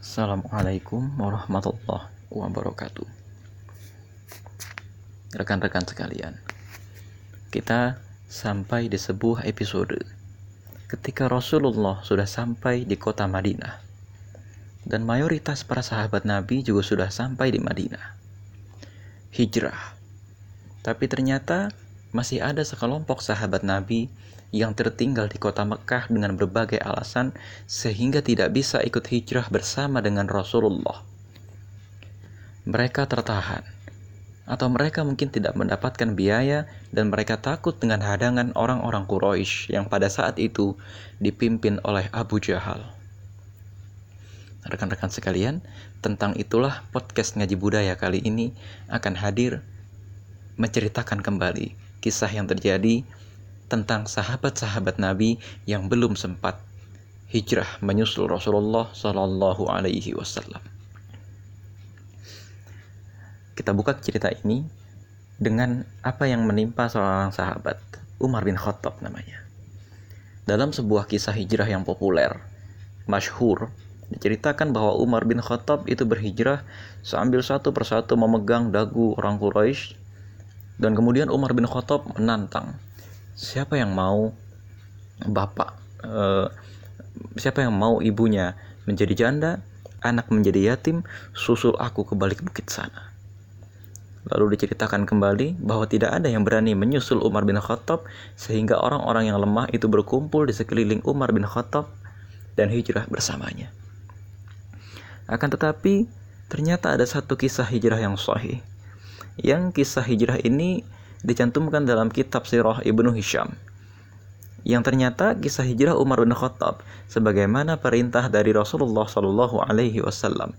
Assalamualaikum warahmatullahi wabarakatuh. Rekan-rekan sekalian, kita sampai di sebuah episode ketika Rasulullah sudah sampai di kota Madinah dan mayoritas para sahabat Nabi juga sudah sampai di Madinah. Hijrah. Tapi ternyata masih ada sekelompok sahabat Nabi yang tertinggal di kota Mekah dengan berbagai alasan sehingga tidak bisa ikut hijrah bersama dengan Rasulullah. Mereka tertahan atau mereka mungkin tidak mendapatkan biaya dan mereka takut dengan hadangan orang-orang Quraisy yang pada saat itu dipimpin oleh Abu Jahal. Rekan-rekan sekalian, tentang itulah podcast ngaji budaya kali ini akan hadir menceritakan kembali kisah yang terjadi tentang sahabat-sahabat Nabi yang belum sempat hijrah menyusul Rasulullah Shallallahu Alaihi Wasallam. Kita buka cerita ini dengan apa yang menimpa seorang sahabat, Umar bin Khattab namanya. Dalam sebuah kisah hijrah yang populer, masyhur, diceritakan bahwa Umar bin Khattab itu berhijrah sambil satu persatu memegang dagu orang Quraisy dan kemudian Umar bin Khattab menantang siapa yang mau bapak uh, siapa yang mau ibunya menjadi janda anak menjadi yatim susul aku ke balik bukit sana Lalu diceritakan kembali bahwa tidak ada yang berani menyusul Umar bin Khattab sehingga orang-orang yang lemah itu berkumpul di sekeliling Umar bin Khattab dan hijrah bersamanya. Akan tetapi ternyata ada satu kisah hijrah yang sahih. Yang kisah hijrah ini dicantumkan dalam kitab Sirah Ibnu Hisham yang ternyata kisah hijrah Umar bin Khattab sebagaimana perintah dari Rasulullah Shallallahu Alaihi Wasallam.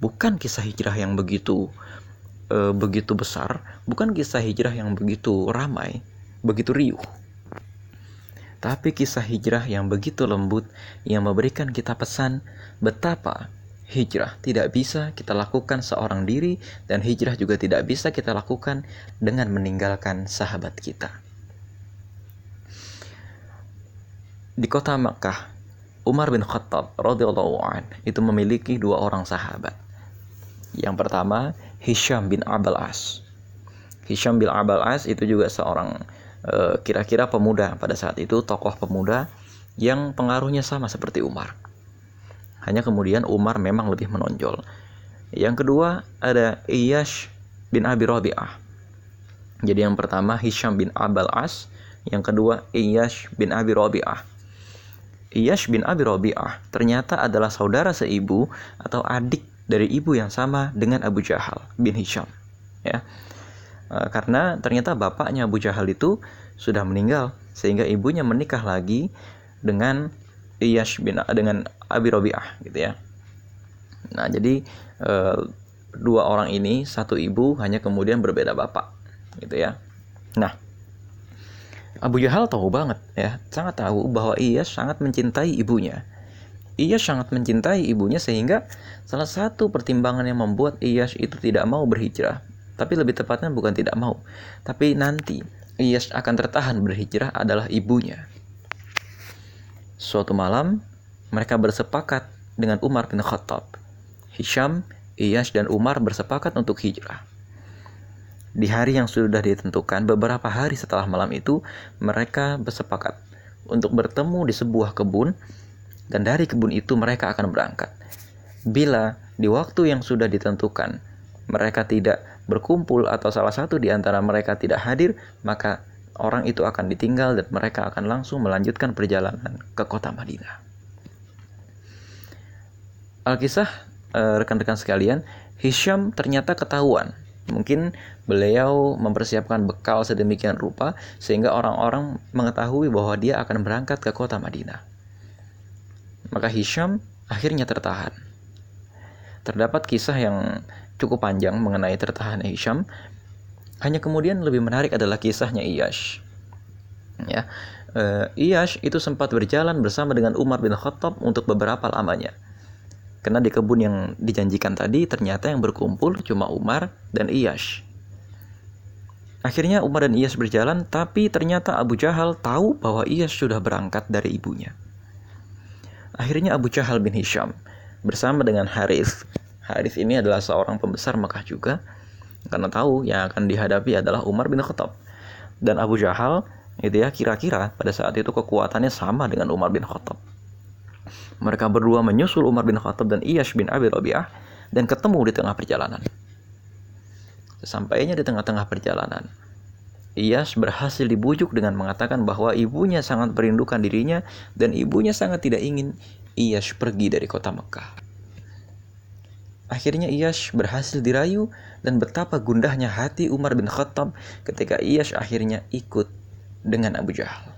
Bukan kisah hijrah yang begitu e, begitu besar bukan kisah hijrah yang begitu ramai begitu riuh. Tapi kisah hijrah yang begitu lembut yang memberikan kita pesan betapa hijrah tidak bisa kita lakukan seorang diri dan hijrah juga tidak bisa kita lakukan dengan meninggalkan sahabat kita. Di kota Makkah, Umar bin Khattab radhiyallahu an itu memiliki dua orang sahabat. Yang pertama, Hisham bin Abal As. Hisham bin Abal As itu juga seorang eh, kira-kira pemuda pada saat itu, tokoh pemuda yang pengaruhnya sama seperti Umar hanya kemudian Umar memang lebih menonjol. Yang kedua ada Iyash bin Abi Rabi'ah. Jadi yang pertama Hisham bin Abal As, yang kedua Iyash bin Abi Rabi'ah. Iyash bin Abi Rabi'ah ternyata adalah saudara seibu atau adik dari ibu yang sama dengan Abu Jahal bin Hisham. Ya. E, karena ternyata bapaknya Abu Jahal itu sudah meninggal sehingga ibunya menikah lagi dengan Iyash bin dengan Abi Robiah gitu ya. Nah, jadi e, dua orang ini satu ibu hanya kemudian berbeda bapak gitu ya. Nah, Abu Jahal tahu banget ya, sangat tahu bahwa Iyash sangat mencintai ibunya. Iyash sangat mencintai ibunya sehingga salah satu pertimbangan yang membuat Iyash itu tidak mau berhijrah, tapi lebih tepatnya bukan tidak mau, tapi nanti Iyash akan tertahan berhijrah adalah ibunya. Suatu malam, mereka bersepakat dengan Umar bin Khattab. Hisham, Iyas, dan Umar bersepakat untuk hijrah. Di hari yang sudah ditentukan, beberapa hari setelah malam itu, mereka bersepakat untuk bertemu di sebuah kebun, dan dari kebun itu mereka akan berangkat. Bila di waktu yang sudah ditentukan, mereka tidak berkumpul atau salah satu di antara mereka tidak hadir, maka orang itu akan ditinggal dan mereka akan langsung melanjutkan perjalanan ke kota Madinah. Alkisah eh, rekan-rekan sekalian, Hisham ternyata ketahuan. Mungkin beliau mempersiapkan bekal sedemikian rupa sehingga orang-orang mengetahui bahwa dia akan berangkat ke kota Madinah. Maka Hisham akhirnya tertahan. Terdapat kisah yang cukup panjang mengenai tertahan Hisham hanya kemudian lebih menarik adalah kisahnya Iyash. Ya, uh, Iyash itu sempat berjalan bersama dengan Umar bin Khattab untuk beberapa lamanya. Karena di kebun yang dijanjikan tadi ternyata yang berkumpul cuma Umar dan Iyash. Akhirnya Umar dan Iyas berjalan, tapi ternyata Abu Jahal tahu bahwa Iyas sudah berangkat dari ibunya. Akhirnya Abu Jahal bin Hisham bersama dengan Harith. Harith ini adalah seorang pembesar Mekah juga karena tahu yang akan dihadapi adalah Umar bin Khattab dan Abu Jahal itu ya kira-kira pada saat itu kekuatannya sama dengan Umar bin Khattab. Mereka berdua menyusul Umar bin Khattab dan Iyash bin Abi Rabi'ah dan ketemu di tengah perjalanan. Sesampainya di tengah-tengah perjalanan, Iyas berhasil dibujuk dengan mengatakan bahwa ibunya sangat merindukan dirinya dan ibunya sangat tidak ingin Iyas pergi dari kota Mekah. Akhirnya Iyas berhasil dirayu dan betapa gundahnya hati Umar bin Khattab ketika Iyas akhirnya ikut dengan Abu Jahal.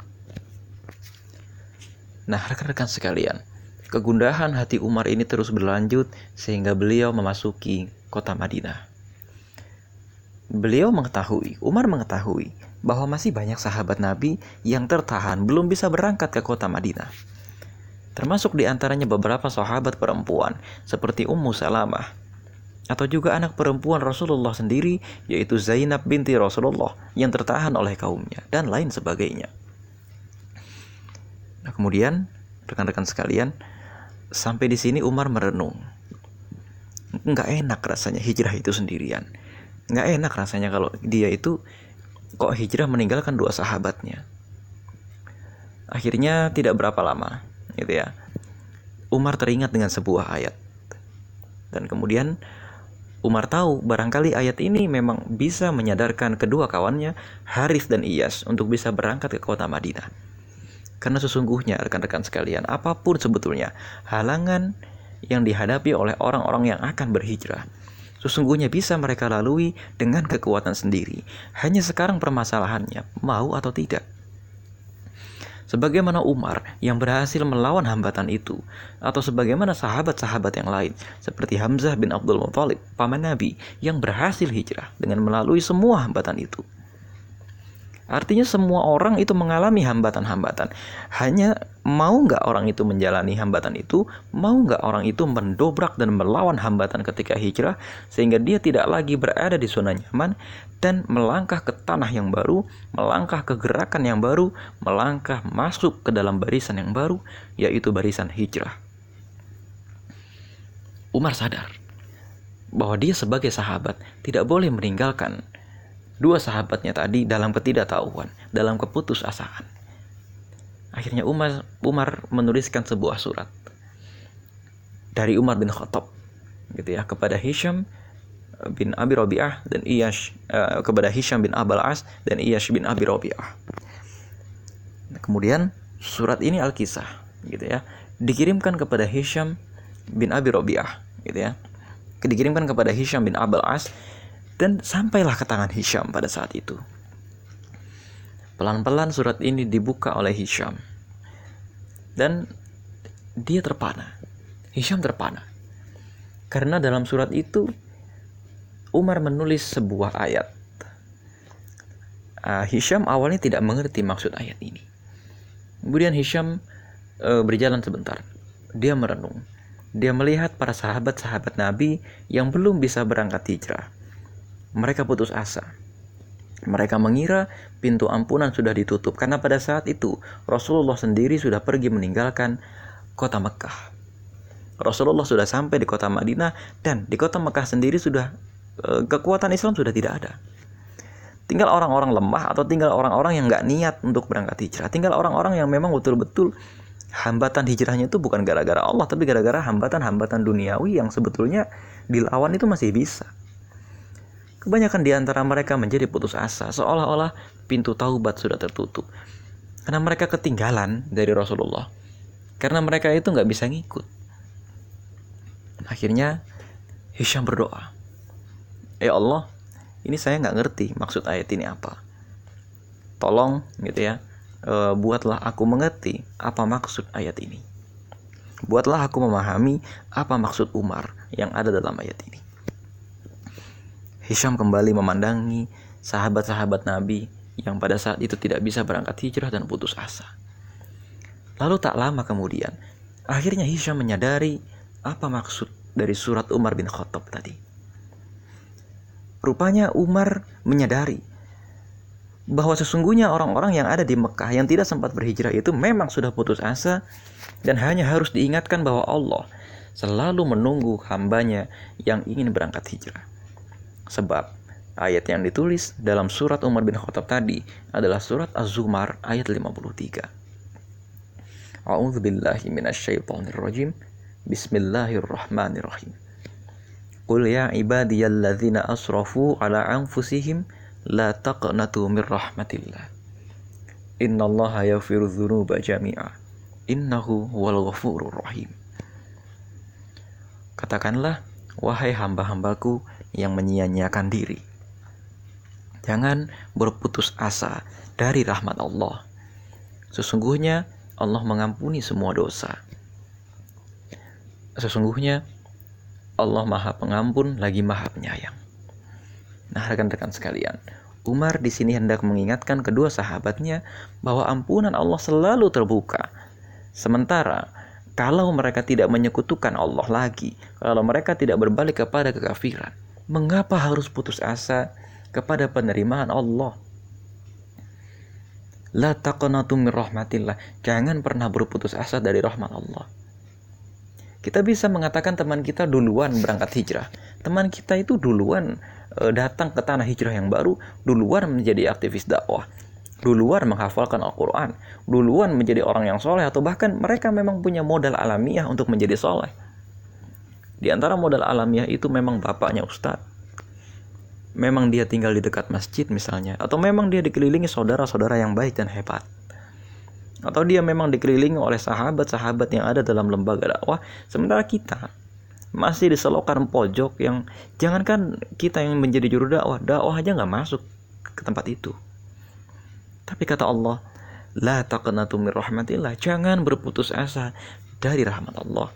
Nah, rekan-rekan sekalian, kegundahan hati Umar ini terus berlanjut sehingga beliau memasuki kota Madinah. Beliau mengetahui, Umar mengetahui bahwa masih banyak sahabat Nabi yang tertahan belum bisa berangkat ke kota Madinah. Termasuk di antaranya beberapa sahabat perempuan seperti Ummu Salamah atau juga anak perempuan Rasulullah sendiri yaitu Zainab binti Rasulullah yang tertahan oleh kaumnya dan lain sebagainya. Nah, kemudian rekan-rekan sekalian, sampai di sini Umar merenung. Nggak enak rasanya hijrah itu sendirian nggak enak rasanya kalau dia itu kok hijrah meninggalkan dua sahabatnya akhirnya tidak berapa lama gitu ya Umar teringat dengan sebuah ayat dan kemudian Umar tahu barangkali ayat ini memang bisa menyadarkan kedua kawannya Harith dan Iyas untuk bisa berangkat ke kota Madinah. Karena sesungguhnya rekan-rekan sekalian, apa pun sebetulnya halangan yang dihadapi oleh orang-orang yang akan berhijrah, sesungguhnya bisa mereka lalui dengan kekuatan sendiri. Hanya sekarang permasalahannya, mau atau tidak. Sebagaimana Umar yang berhasil melawan hambatan itu, atau sebagaimana sahabat-sahabat yang lain, seperti Hamzah bin Abdul Muthalib, paman Nabi, yang berhasil hijrah dengan melalui semua hambatan itu. Artinya semua orang itu mengalami hambatan-hambatan. Hanya mau nggak orang itu menjalani hambatan itu, mau nggak orang itu mendobrak dan melawan hambatan ketika hijrah, sehingga dia tidak lagi berada di zona nyaman dan melangkah ke tanah yang baru, melangkah ke gerakan yang baru, melangkah masuk ke dalam barisan yang baru, yaitu barisan hijrah. Umar sadar bahwa dia sebagai sahabat tidak boleh meninggalkan dua sahabatnya tadi dalam ketidaktahuan, dalam keputusasaan. Akhirnya Umar Umar menuliskan sebuah surat dari Umar bin Khattab gitu ya kepada Hisham bin Abi Rabi'ah dan Iyash uh, kepada Hisham bin Abal As dan Iyash bin Abi Rabi'ah. Kemudian surat ini Al-Kisah gitu ya dikirimkan kepada Hisham bin Abi Rabi'ah gitu ya. Dikirimkan kepada Hisham bin Abal As dan sampailah ke tangan Hisham pada saat itu. Pelan-pelan surat ini dibuka oleh Hisham. Dan dia terpana. Hisham terpana. Karena dalam surat itu Umar menulis sebuah ayat. Uh, Hisham awalnya tidak mengerti maksud ayat ini. Kemudian Hisham uh, berjalan sebentar. Dia merenung. Dia melihat para sahabat-sahabat Nabi yang belum bisa berangkat hijrah mereka putus asa. Mereka mengira pintu ampunan sudah ditutup karena pada saat itu Rasulullah sendiri sudah pergi meninggalkan kota Mekah. Rasulullah sudah sampai di kota Madinah dan di kota Mekah sendiri sudah e, kekuatan Islam sudah tidak ada. Tinggal orang-orang lemah atau tinggal orang-orang yang nggak niat untuk berangkat hijrah. Tinggal orang-orang yang memang betul-betul hambatan hijrahnya itu bukan gara-gara Allah tapi gara-gara hambatan-hambatan duniawi yang sebetulnya dilawan itu masih bisa. Kebanyakan di antara mereka menjadi putus asa, seolah-olah pintu taubat sudah tertutup. Karena mereka ketinggalan dari Rasulullah. Karena mereka itu nggak bisa ngikut. Akhirnya Hisham berdoa. Ya Allah, ini saya nggak ngerti maksud ayat ini apa. Tolong gitu ya, e, buatlah aku mengerti apa maksud ayat ini. Buatlah aku memahami apa maksud Umar yang ada dalam ayat ini. Hisham kembali memandangi sahabat-sahabat Nabi yang pada saat itu tidak bisa berangkat hijrah dan putus asa. Lalu tak lama kemudian, akhirnya Hisham menyadari apa maksud dari surat Umar bin Khattab tadi. Rupanya Umar menyadari bahwa sesungguhnya orang-orang yang ada di Mekah yang tidak sempat berhijrah itu memang sudah putus asa dan hanya harus diingatkan bahwa Allah selalu menunggu hambanya yang ingin berangkat hijrah. Sebab ayat yang ditulis dalam surat Umar bin Khattab tadi adalah surat Az-Zumar ayat 53. A'udzu billahi minasyaitonir rajim. Bismillahirrahmanirrahim. Qul ya ibadiyalladzina asrafu ala anfusihim la taqnatu min rahmatillah. Innallaha yaghfiru dzunuba jami'a. Innahu huwal ghafurur rahim. Katakanlah, wahai hamba-hambaku yang menyia-nyiakan diri. Jangan berputus asa dari rahmat Allah. Sesungguhnya Allah mengampuni semua dosa. Sesungguhnya Allah Maha Pengampun lagi Maha Penyayang. Nah, rekan-rekan sekalian, Umar di sini hendak mengingatkan kedua sahabatnya bahwa ampunan Allah selalu terbuka. Sementara kalau mereka tidak menyekutukan Allah lagi, kalau mereka tidak berbalik kepada kekafiran, mengapa harus putus asa kepada penerimaan Allah? La taqnatu min rahmatillah. Jangan pernah berputus asa dari rahmat Allah. Kita bisa mengatakan teman kita duluan berangkat hijrah. Teman kita itu duluan e, datang ke tanah hijrah yang baru, duluan menjadi aktivis dakwah, duluan menghafalkan Al-Quran, duluan menjadi orang yang soleh, atau bahkan mereka memang punya modal alamiah untuk menjadi soleh. Di antara modal alamiah itu memang bapaknya ustadz. Memang dia tinggal di dekat masjid misalnya, atau memang dia dikelilingi saudara-saudara yang baik dan hebat. Atau dia memang dikelilingi oleh sahabat-sahabat yang ada dalam lembaga dakwah. Sementara kita masih di selokan pojok yang jangankan kita yang menjadi juru dakwah dakwah aja nggak masuk ke tempat itu. Tapi kata Allah la taqnatu min rahmatillah. Jangan berputus asa dari rahmat Allah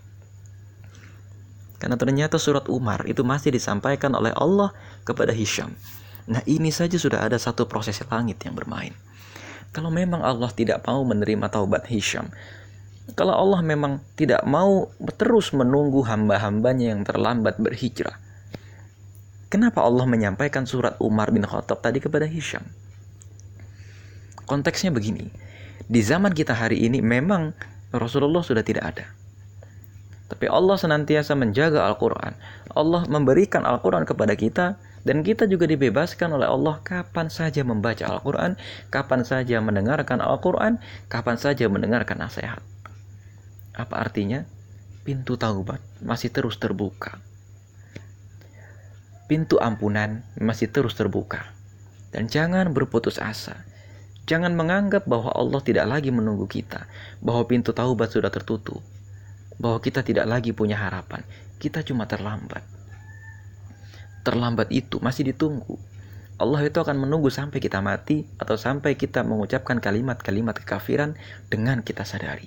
karena ternyata surat Umar itu masih disampaikan oleh Allah kepada Hisham nah ini saja sudah ada satu proses langit yang bermain kalau memang Allah tidak mau menerima taubat Hisham, kalau Allah memang tidak mau terus menunggu hamba-hambanya yang terlambat berhijrah, kenapa Allah menyampaikan surat Umar bin Khattab tadi kepada Hisham? Konteksnya begini, di zaman kita hari ini memang Rasulullah sudah tidak ada. Tapi Allah senantiasa menjaga Al-Quran. Allah memberikan Al-Quran kepada kita dan kita juga dibebaskan oleh Allah kapan saja membaca Al-Quran, kapan saja mendengarkan Al-Quran, kapan saja mendengarkan nasihat. Apa artinya? Pintu taubat masih terus terbuka. Pintu ampunan masih terus terbuka. Dan jangan berputus asa. Jangan menganggap bahwa Allah tidak lagi menunggu kita, bahwa pintu taubat sudah tertutup, bahwa kita tidak lagi punya harapan. Kita cuma terlambat terlambat itu masih ditunggu. Allah itu akan menunggu sampai kita mati atau sampai kita mengucapkan kalimat-kalimat kekafiran dengan kita sadari.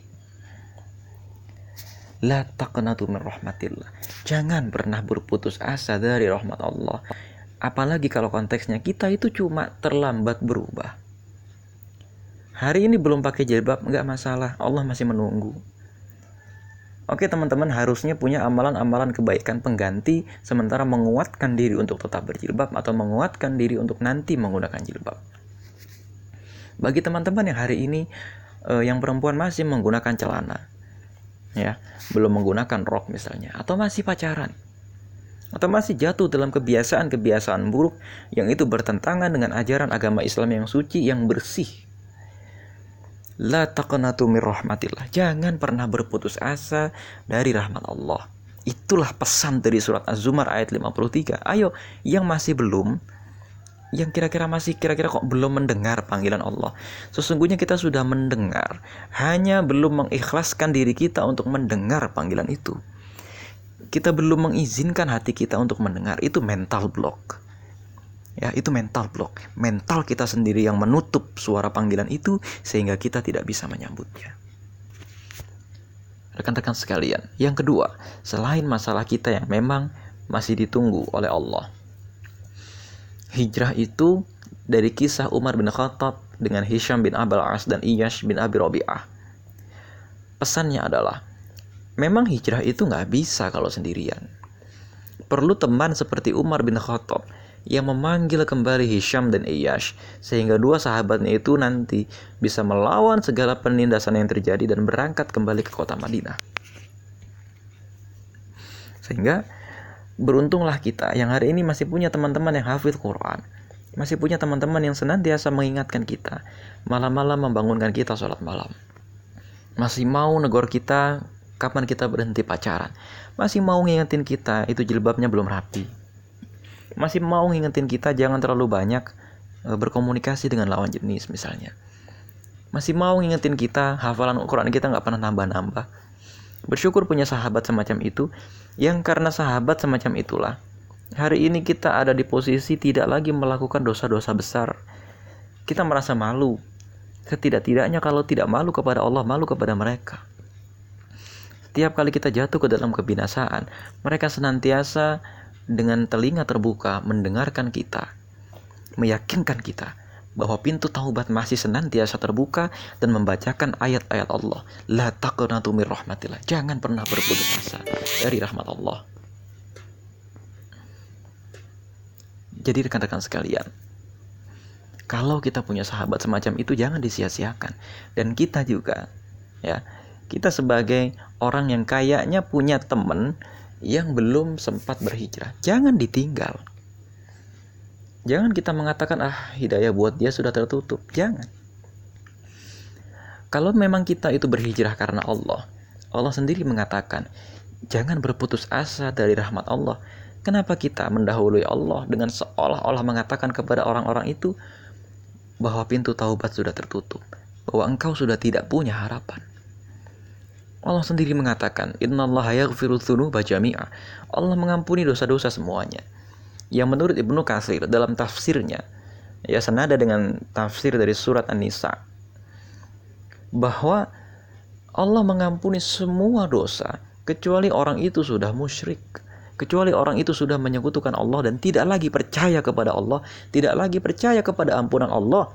La taqnatu min rahmatillah. Jangan pernah berputus asa dari rahmat Allah. Apalagi kalau konteksnya kita itu cuma terlambat berubah. Hari ini belum pakai jilbab, nggak masalah. Allah masih menunggu. Oke teman-teman harusnya punya amalan-amalan kebaikan pengganti sementara menguatkan diri untuk tetap berjilbab atau menguatkan diri untuk nanti menggunakan jilbab. Bagi teman-teman yang hari ini eh, yang perempuan masih menggunakan celana, ya belum menggunakan rok misalnya, atau masih pacaran, atau masih jatuh dalam kebiasaan-kebiasaan buruk yang itu bertentangan dengan ajaran agama Islam yang suci yang bersih La taqnatu mir rahmatillah. Jangan pernah berputus asa dari rahmat Allah. Itulah pesan dari surat Az-Zumar ayat 53. Ayo, yang masih belum yang kira-kira masih kira-kira kok belum mendengar panggilan Allah. Sesungguhnya kita sudah mendengar, hanya belum mengikhlaskan diri kita untuk mendengar panggilan itu. Kita belum mengizinkan hati kita untuk mendengar, itu mental block. Ya, itu mental block. Mental kita sendiri yang menutup suara panggilan itu sehingga kita tidak bisa menyambutnya. Rekan-rekan sekalian, yang kedua, selain masalah kita yang memang masih ditunggu oleh Allah. Hijrah itu dari kisah Umar bin Khattab dengan Hisham bin Abal As dan Iyash bin Abi Robi'ah. Pesannya adalah, memang hijrah itu nggak bisa kalau sendirian. Perlu teman seperti Umar bin Khattab yang memanggil kembali Hisham dan Iyash sehingga dua sahabatnya itu nanti bisa melawan segala penindasan yang terjadi dan berangkat kembali ke kota Madinah. Sehingga beruntunglah kita yang hari ini masih punya teman-teman yang hafid Quran. Masih punya teman-teman yang senantiasa mengingatkan kita. Malam-malam membangunkan kita sholat malam. Masih mau negor kita kapan kita berhenti pacaran. Masih mau ngingetin kita itu jilbabnya belum rapi. Masih mau ngingetin kita jangan terlalu banyak eh, berkomunikasi dengan lawan jenis misalnya. Masih mau ngingetin kita hafalan Quran kita nggak pernah nambah-nambah. Bersyukur punya sahabat semacam itu yang karena sahabat semacam itulah hari ini kita ada di posisi tidak lagi melakukan dosa-dosa besar. Kita merasa malu. Setidak-tidaknya kalau tidak malu kepada Allah, malu kepada mereka. Setiap kali kita jatuh ke dalam kebinasaan, mereka senantiasa dengan telinga terbuka mendengarkan kita, meyakinkan kita bahwa pintu taubat masih senantiasa terbuka dan membacakan ayat-ayat Allah. La taqnatu rahmatillah. Jangan pernah berputus asa dari rahmat Allah. Jadi rekan-rekan sekalian, kalau kita punya sahabat semacam itu jangan disia-siakan. Dan kita juga ya, kita sebagai orang yang kayaknya punya teman yang belum sempat berhijrah, jangan ditinggal. Jangan kita mengatakan ah hidayah buat dia sudah tertutup. Jangan. Kalau memang kita itu berhijrah karena Allah, Allah sendiri mengatakan, jangan berputus asa dari rahmat Allah. Kenapa kita mendahului Allah dengan seolah-olah mengatakan kepada orang-orang itu bahwa pintu taubat sudah tertutup, bahwa engkau sudah tidak punya harapan? Allah sendiri mengatakan. Allah mengampuni dosa-dosa semuanya. Yang menurut Ibnu Katsir dalam tafsirnya, ya senada dengan tafsir dari surat An-Nisa, bahwa Allah mengampuni semua dosa kecuali orang itu sudah musyrik kecuali orang itu sudah menyekutukan Allah dan tidak lagi percaya kepada Allah, tidak lagi percaya kepada ampunan Allah,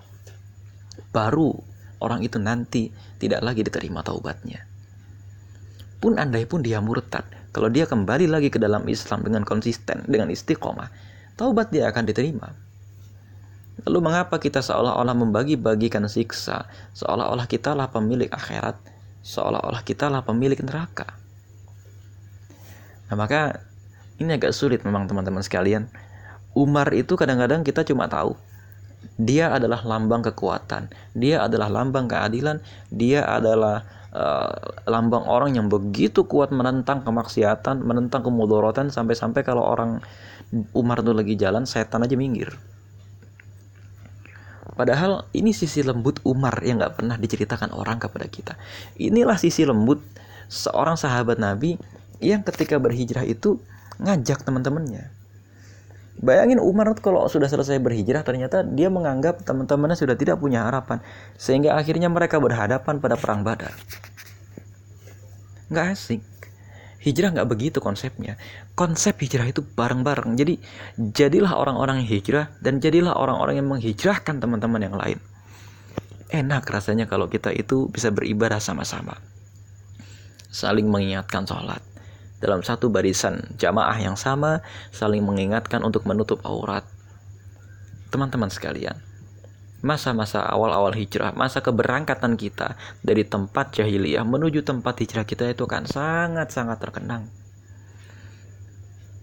baru orang itu nanti tidak lagi diterima taubatnya. Pun andai pun dia murtad, kalau dia kembali lagi ke dalam Islam dengan konsisten, dengan istiqomah, taubat dia akan diterima. Lalu mengapa kita seolah-olah membagi-bagikan siksa, seolah-olah kita lah pemilik akhirat, seolah-olah kita lah pemilik neraka? Nah, maka ini agak sulit memang teman-teman sekalian. Umar itu kadang-kadang kita cuma tahu dia adalah lambang kekuatan, dia adalah lambang keadilan, dia adalah uh, lambang orang yang begitu kuat menentang kemaksiatan, menentang kemudorotan sampai-sampai kalau orang Umar itu lagi jalan, setan aja minggir. Padahal ini sisi lembut Umar yang nggak pernah diceritakan orang kepada kita. Inilah sisi lembut seorang sahabat Nabi yang ketika berhijrah itu ngajak teman-temannya. Bayangin Umar kalau sudah selesai berhijrah ternyata dia menganggap teman-temannya sudah tidak punya harapan sehingga akhirnya mereka berhadapan pada perang Badar. Nggak asik. Hijrah nggak begitu konsepnya. Konsep hijrah itu bareng-bareng. Jadi jadilah orang-orang yang hijrah dan jadilah orang-orang yang menghijrahkan teman-teman yang lain. Enak rasanya kalau kita itu bisa beribadah sama-sama. Saling mengingatkan sholat dalam satu barisan jamaah yang sama saling mengingatkan untuk menutup aurat. Teman-teman sekalian, masa-masa awal-awal hijrah, masa keberangkatan kita dari tempat jahiliyah menuju tempat hijrah kita itu akan sangat-sangat terkenang.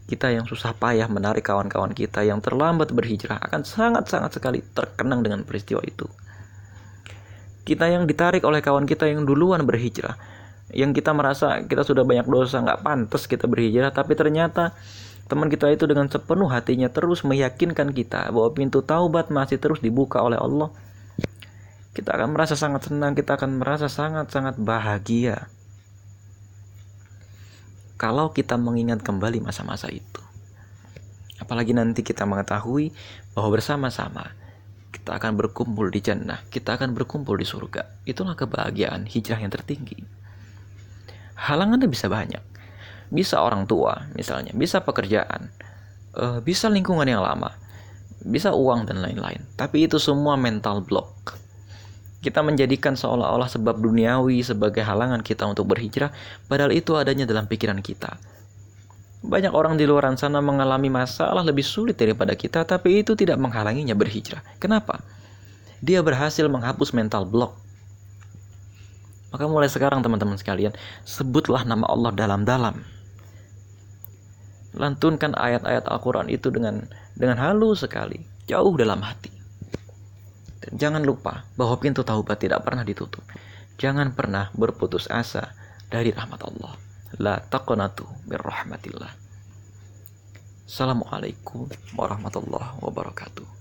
Kita yang susah payah menarik kawan-kawan kita yang terlambat berhijrah akan sangat-sangat sekali terkenang dengan peristiwa itu. Kita yang ditarik oleh kawan kita yang duluan berhijrah yang kita merasa kita sudah banyak dosa nggak pantas kita berhijrah tapi ternyata teman kita itu dengan sepenuh hatinya terus meyakinkan kita bahwa pintu taubat masih terus dibuka oleh Allah kita akan merasa sangat senang kita akan merasa sangat-sangat bahagia kalau kita mengingat kembali masa-masa itu apalagi nanti kita mengetahui bahwa bersama-sama kita akan berkumpul di jannah, kita akan berkumpul di surga. Itulah kebahagiaan hijrah yang tertinggi. Halangannya bisa banyak. Bisa orang tua misalnya, bisa pekerjaan, uh, bisa lingkungan yang lama, bisa uang dan lain-lain. Tapi itu semua mental block. Kita menjadikan seolah-olah sebab duniawi sebagai halangan kita untuk berhijrah, padahal itu adanya dalam pikiran kita. Banyak orang di luar sana mengalami masalah lebih sulit daripada kita, tapi itu tidak menghalanginya berhijrah. Kenapa? Dia berhasil menghapus mental block maka mulai sekarang teman-teman sekalian, sebutlah nama Allah dalam-dalam. lantunkan ayat-ayat Al-Quran itu dengan dengan halus sekali, jauh dalam hati. Dan jangan lupa bahwa pintu taubat tidak pernah ditutup. Jangan pernah berputus asa dari rahmat Allah. La taqnatu bir rahmatillah. Assalamualaikum warahmatullahi wabarakatuh.